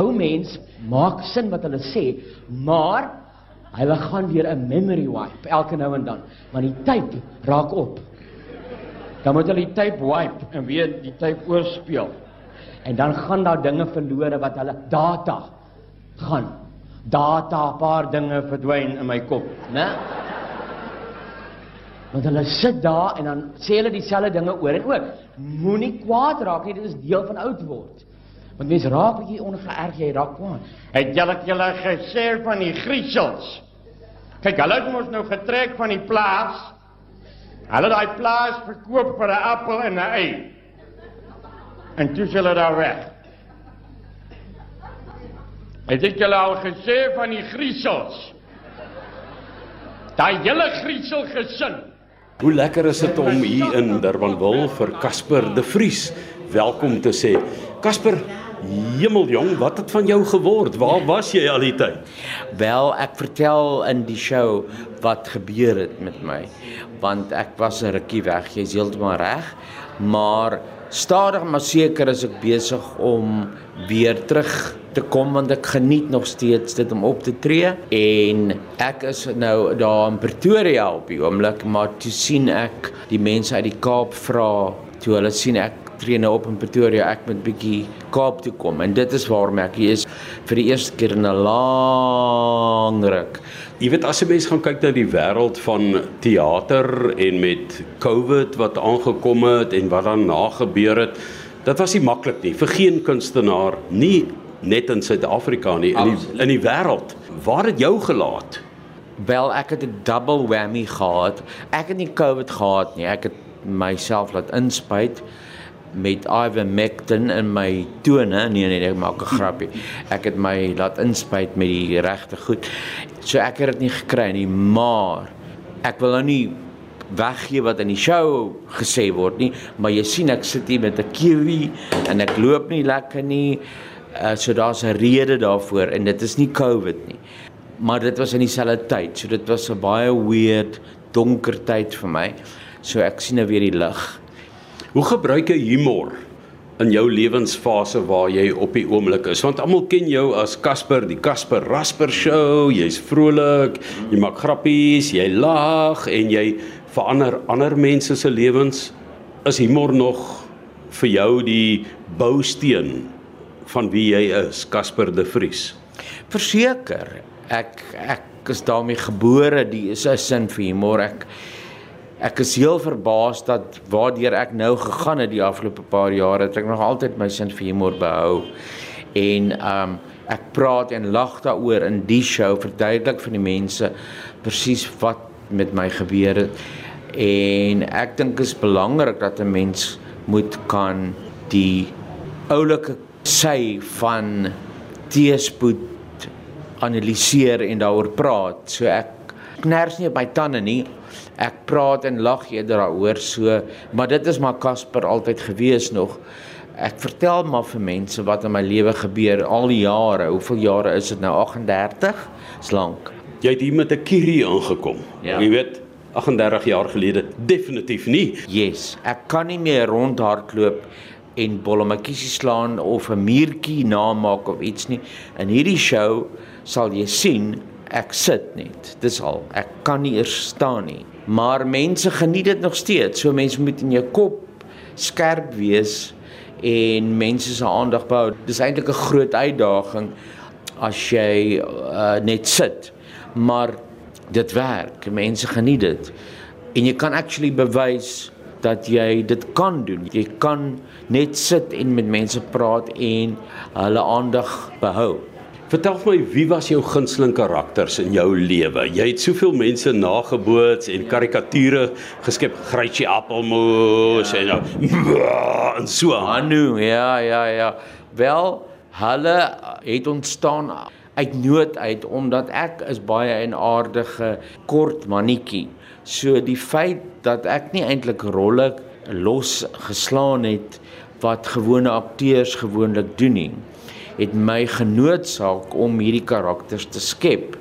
ou mens maak sin wat hulle sê, maar hulle gaan weer 'n memory wipe elke nou en dan, want die tyd raak op. Dan moet hulle die tyd wipe en weer die tyd oorspeel. En dan gaan daar dinge verlore wat hulle data gaan. Data, 'n paar dinge verdwyn in my kop, né? Want hulle sit daar en dan sê hulle dieselfde dinge oor en oor. Moenie kwaad raak nie, dit is deel van oud word. Want mens raak bietjie ongeërg jy raak kwaad. Het julle julle gesê van die griesels? Kyk, hulle het mos nou getrek van die plaas. Hulle het daai plaas verkoop vir 'n appel en 'n ei. En toe is hulle daar weg. Het ek julle al gesê van die griesels? Daai hele griesel gesin. Hoe lekker is dit om hier in Durbanville vir Casper de Vries welkom te sê. Casper, hemeljong, wat het van jou geword? Waar was jy al die tyd? Wel, ek vertel in die show wat gebeur het met my. Want ek was 'n rukkie weg, jy's heeltemal reg, maar stadig maar seker is ek besig om weer terug te kom want ek geniet nog steeds dit om op te tree en ek is nou daar in Pretoria op die oomblik maar toe sien ek die mense uit die Kaap vra toe hulle sien ek tree nou op in Pretoria ek moet bietjie Kaap toe kom en dit is waarom ek hier is vir die eerste keer in 'n lang ruk Jy weet as jy mens gaan kyk na die wêreld van teater en met COVID wat aangekom het en wat daarna gebeur het, dit was nie maklik nie vir geen kunstenaar, nie net in Suid-Afrika nie, in die in die wêreld. Waar het jou gelaat? Wel, ek het 'n double whammy gehad. Ek het nie COVID gehad nie. Ek het myself laat inspuit met ivermectin in my tone. Nee nee, ek maak 'n grappie. Ek het my laat inspuit met die regte goed. So ek het dit nie gekry nie, maar ek wil nou nie weggee wat in die show gesê word nie, maar jy sien ek sit hier met 'n kiwi en ek loop nie lekker nie. Uh, so daar's 'n rede daarvoor en dit is nie COVID nie. Maar dit was in dieselfde tyd. So dit was 'n baie weird donker tyd vir my. So ek sien nou weer die lig. Hoe gebruik jy humor in jou lewensfase waar jy op die oomblik is? Want almal ken jou as Casper, die Casper Rasper show. Jy's vrolik, jy maak grappies, jy lag en jy verander ander mense se lewens. Is humor nog vir jou die bousteen van wie jy is, Casper de Vries? Verseker, ek ek is daarmee gebore, die is 'n sin vir humor. Ek ek is heel verbaas dat waardeur ek nou gegaan het die afgelope paar jare, het ek nog altyd my sin vir humor behou. En um ek praat en lag daaroor in die show, verduidelik vir die mense presies wat met my gebeur het. En ek dink is belangrik dat 'n mens moet kan die oulike sy van teespoed analiseer en daaroor praat. So ek kners nie op my tande nie. Ek praat en lag eerder daaroor so, maar dit is maar Casper altyd gewees nog. Ek vertel maar vir mense wat in my lewe gebeur al die jare. Hoeveel jare is dit nou? 38? Dis lank. Jy het hier met 'n kierie aangekom. Ja. Jy weet 38 jaar gelede definitief nie. Yes, ek kan nie meer rondhardloop en bollemakiesie slaan of 'n muurtjie namaak of iets nie. In hierdie show sal jy sien ek sit net. Dis al. Ek kan nie eers staan nie. Maar mense geniet dit nog steeds. So mense moet in jou kop skerp wees en mense se aandag behou. Dis eintlik 'n groot uitdaging as jy uh, net sit. Maar dit werk. Mense geniet dit. En jy kan actually bewys dat jy dit kan doen. Jy kan net sit en met mense praat en hulle aandag behou. Vertel vir my, wie was jou gunsteling karakters in jou lewe? Jy het soveel mense nageboots en karikature geskep, Grytjie Appelmoes ja. en nou en so aan. Anu, ja, ja, ja. Wel, hulle het ontstaan uit nood uit omdat ek is baie 'n aardige kort mannetjie. So die feit dat ek nie eintlik rolle los geslaan het wat gewone akteurs gewoonlik doen nie, het my genoodsaak om hierdie karakters te skep.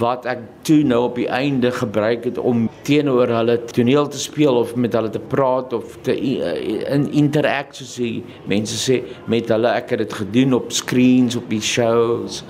wat ek toe nou op die einde gebruik het om teenoor hulle toneel te speel of met hulle te praat of te in interact soos die mense sê met hulle. Ek het dit gedoen op screens op die shows.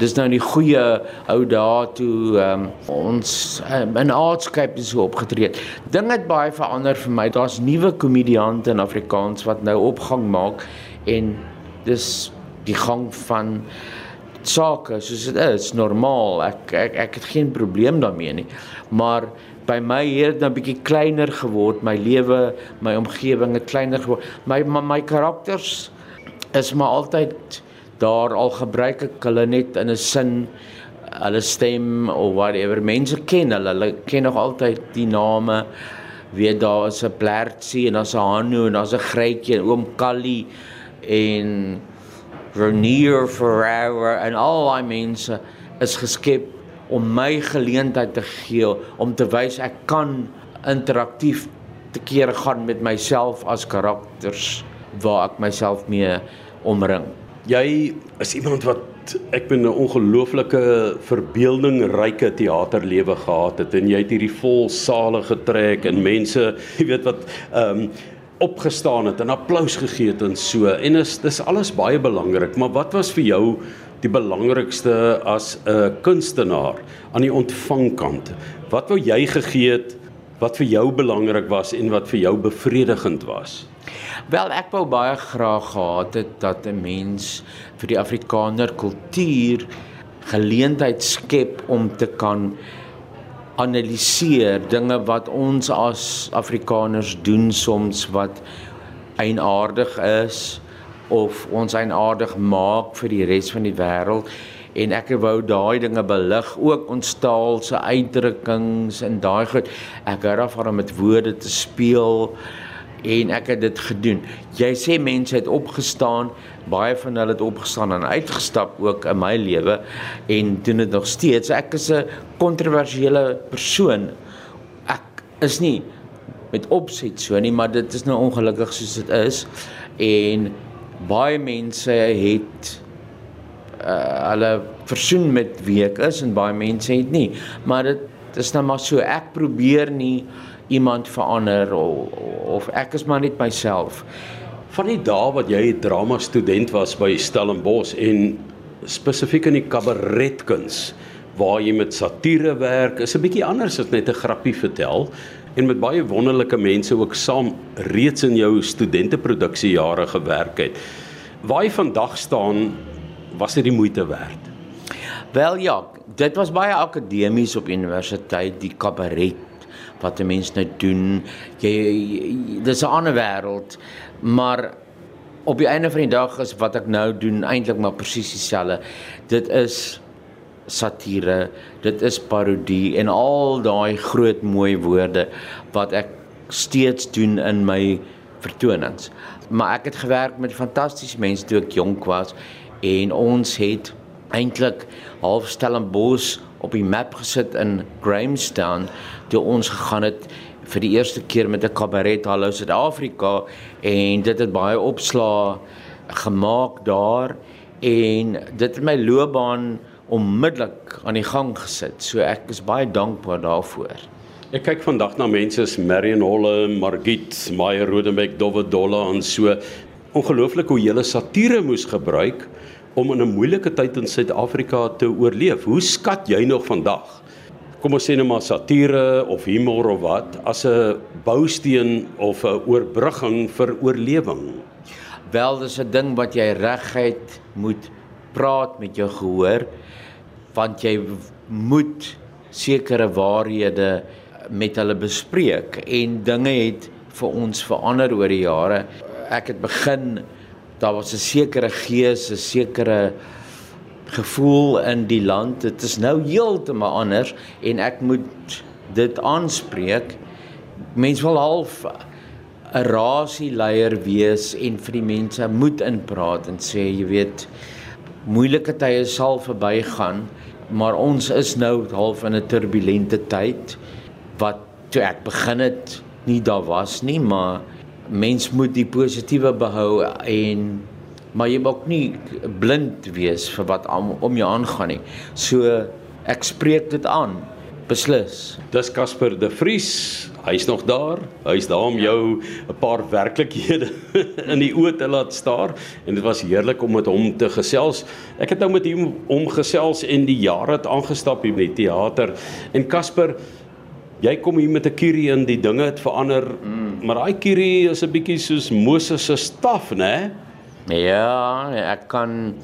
Dis nou die goeie ou dae toe um, ons um, in Artscape so opgetree ding het baie verander vir my. Daar's nuwe komediante in Afrikaans wat nou opgang maak en dis die gang van sake soos dit is, normaal. Ek ek ek het geen probleem daarmee nie. Maar by my het dit 'n bietjie kleiner geword, my lewe, my omgewing het kleiner geword. My my, my karakters is maar altyd daar al gebruik ek hulle net in 'n sin hulle stem of whatever. Mense ken hulle, hulle ken nog altyd die name. Weet daar is 'n Blertsie en daar's 'n Hanu en daar's 'n Grytjie en oom Callie en Renier Ferreira en al daai mense is geskep om my geleentheid te gee om te wys ek kan interaktief te kere gaan met myself as karakters waar ek myself mee omring. Jy is iemand wat ek bin 'n ongelooflike verbeeldingryke teaterlewe gehad het en jy het hierdie vol sale getrek en mense, jy weet wat ehm um, opgestaan het en applous gegee het en so. En is dis alles baie belangrik, maar wat was vir jou die belangrikste as 'n kunstenaar aan die ontvangkant? Wat wou jy gegee het wat vir jou belangrik was en wat vir jou bevredigend was? Wel, ek wou baie graag gehad het dat 'n mens vir die Afrikaner kultuur geleentheid skep om te kan analiseer dinge wat ons as Afrikaners doen soms wat eienaardig is of ons eienaardig maak vir die res van die wêreld. En ek wou daai dinge belig ook ons taal se uitdrukkings en daai goed. Ek hou daarvan om met woorde te speel en ek het dit gedoen. Jy sê mense het opgestaan, baie van hulle het opgestaan en uitgestap ook in my lewe en doen dit nog steeds. Ek is 'n kontroversiële persoon. Ek is nie met opset so nie, maar dit is nou ongelukkig soos dit is en baie mense het uh, hulle versoen met wie ek is en baie mense het nie. Maar dit is nou maar so ek probeer nie iemand verander of, of ek is maar net myself. Van die dae wat jy 'n drama student was by Stellenbosch en spesifiek in die kabaretkuns waar jy met satire werk, is 'n bietjie anders as net 'n grappie vertel en met baie wonderlike mense ook saam reeds in jou studenteproduksie jare gewerk het. Waar jy vandag staan, was dit die moeite werd? Wel ja, dit was baie akademies op universiteit, die kabaret wat 'n mens nou doen. Jy, jy dis 'n ander wêreld, maar op die einde van die dag is wat ek nou doen eintlik maar presies dieselfde. Dit is satire, dit is parodie en al daai groot mooi woorde wat ek steeds doen in my vertonings. Maar ek het gewerk met fantastiese mense toe ek jonk was en ons het eintlik half Stellenbosch op die map gesit in Grahamstown toe ons gegaan het vir die eerste keer met 'n kabaret Hallo Suid-Afrika en dit het baie opslaa gemaak daar en dit het my loopbaan onmiddellik aan die gang gesit. So ek is baie dankbaar daarvoor. Ek kyk vandag na mense soos Marion Holle, Margit, Meyer Rodenbeck, Dowwe Dolla en so ongelooflik hoe hulle satire moes gebruik om in 'n moeilike tyd in Suid-Afrika te oorleef. Hoe skat jy nog vandag? Kom ons sê net maar satire of humor of wat as 'n bousteen of 'n oorbrugging vir oorlewing. Wel, dis 'n ding wat jy regheid moet praat met jou gehoor want jy moet sekere waarhede met hulle bespreek en dinge het vir ons verander oor die jare. Ek het begin daar was 'n sekere gees, 'n sekere gevoel in die land. Dit is nou heeltemal anders en ek moet dit aanspreek. Mense wil half 'n rasieleier wees en vir die mense moet inpraat en sê jy weet moeilike tye sal verbygaan, maar ons is nou half in 'n turbulente tyd wat toe ek begin het nie daar was nie, maar mens moet die positiewe behou en maar jy moet nie blind wees vir wat om, om jou aangaan nie. So ek spreek dit aan. Beslis. Dis Casper de Vries. Hy's nog daar. Hy's daar om jou 'n paar werklikhede in die oë te laat staar en dit was heerlik om met hom te gesels. Ek het nou met hom om gesels en die jare het aangestap hier by die teater. En Casper, jy kom hier met 'n kierie in, die dinge het verander, mm. Maar daai kierie is 'n bietjie soos Moses se staf, né? Ja, ek kan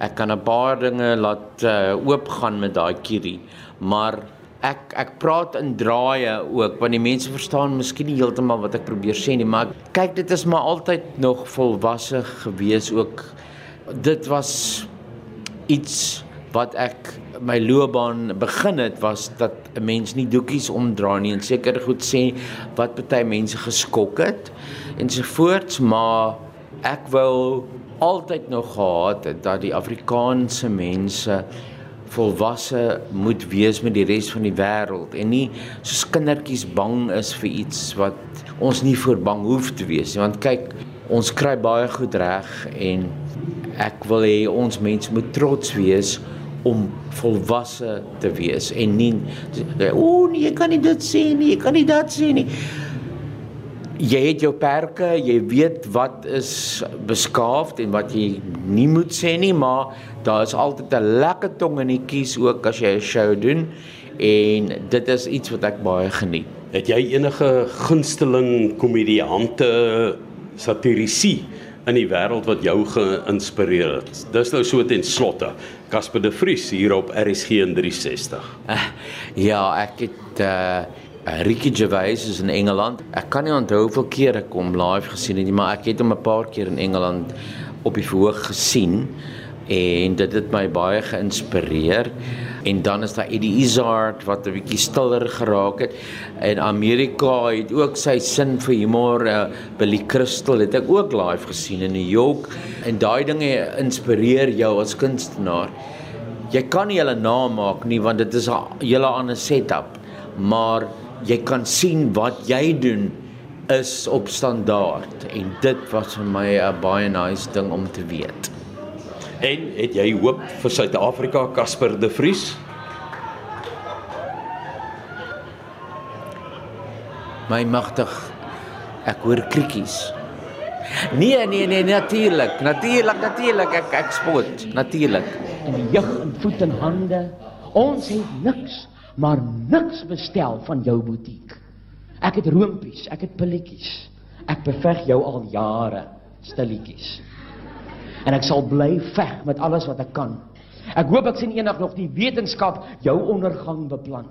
ek kan 'n paar dinge laat uh, oopgaan met daai kierie, maar ek ek praat in draaie ook want die mense verstaan miskien nie heeltemal wat ek probeer sê nie, maar kyk dit is maar altyd nog volwasse gewees ook. Dit was iets wat ek my loopbaan begin het was dat 'n mens nie doekies omdra nie en seker goed sê wat baie mense geskok het en so voorts maar ek wou altyd nog gehad het dat die Afrikaanse mense volwasse moet wees met die res van die wêreld en nie soos kindertjies bang is vir iets wat ons nie voor bang hoef te wees nie want kyk ons kry baie goed reg en ek wil hê ons mense moet trots wees om volwasse te wees en nie o nee jy kan nie dit sê nie jy kan nie dat sê nie jy het jou perke, jy weet wat is beskaafd en wat jy nie moet sê nie, maar daar is altyd 'n lekker tong in die kies ook as jy 'n show doen en dit is iets wat ek baie geniet. Het jy enige gunsteling komediante satirisie in die wêreld wat jou geïnspireer het? Dis nou so ten slotte. Casper de Vries hier op RSG 360. Uh, ja, ek het uh Ricky Gervais is in Engeland. Ek kan nie onthou hoeveel keer ek hom live gesien het nie, maar ek het hom 'n paar keer in Engeland op die verhoog gesien en dit het my baie geïnspireer. En dan is daar Eddie Izzard wat 'n bietjie stiller geraak het. En Amerika het ook sy sin vir humor. Uh, Billy Crystal het ek ook live gesien in New York en daai dinge inspireer jou as kunstenaar. Jy kan nie hulle naam maak nie want dit is 'n hele ander setup. Maar jy kan sien wat jy doen is op standaard en dit was vir my 'n baie nice ding om te weet. En het jy hoop vir Suid-Afrika Casper de Vries? My magtig. Ek hoor kriekies. Nee, nee, nee, natuurlik. Natuurlik, natuurlik ek ek spot. Natuurlik. In die jeug en voet en hande. Ons het niks maar niks bestel van jou butiek. Ek het roompies, ek het pilletjies. Ek beveg jou al jare, stilletjies. En ek sal bly veg met alles wat ek kan. Ek hoop ek sien eendag nog die wetenskap jou ondergang beplan.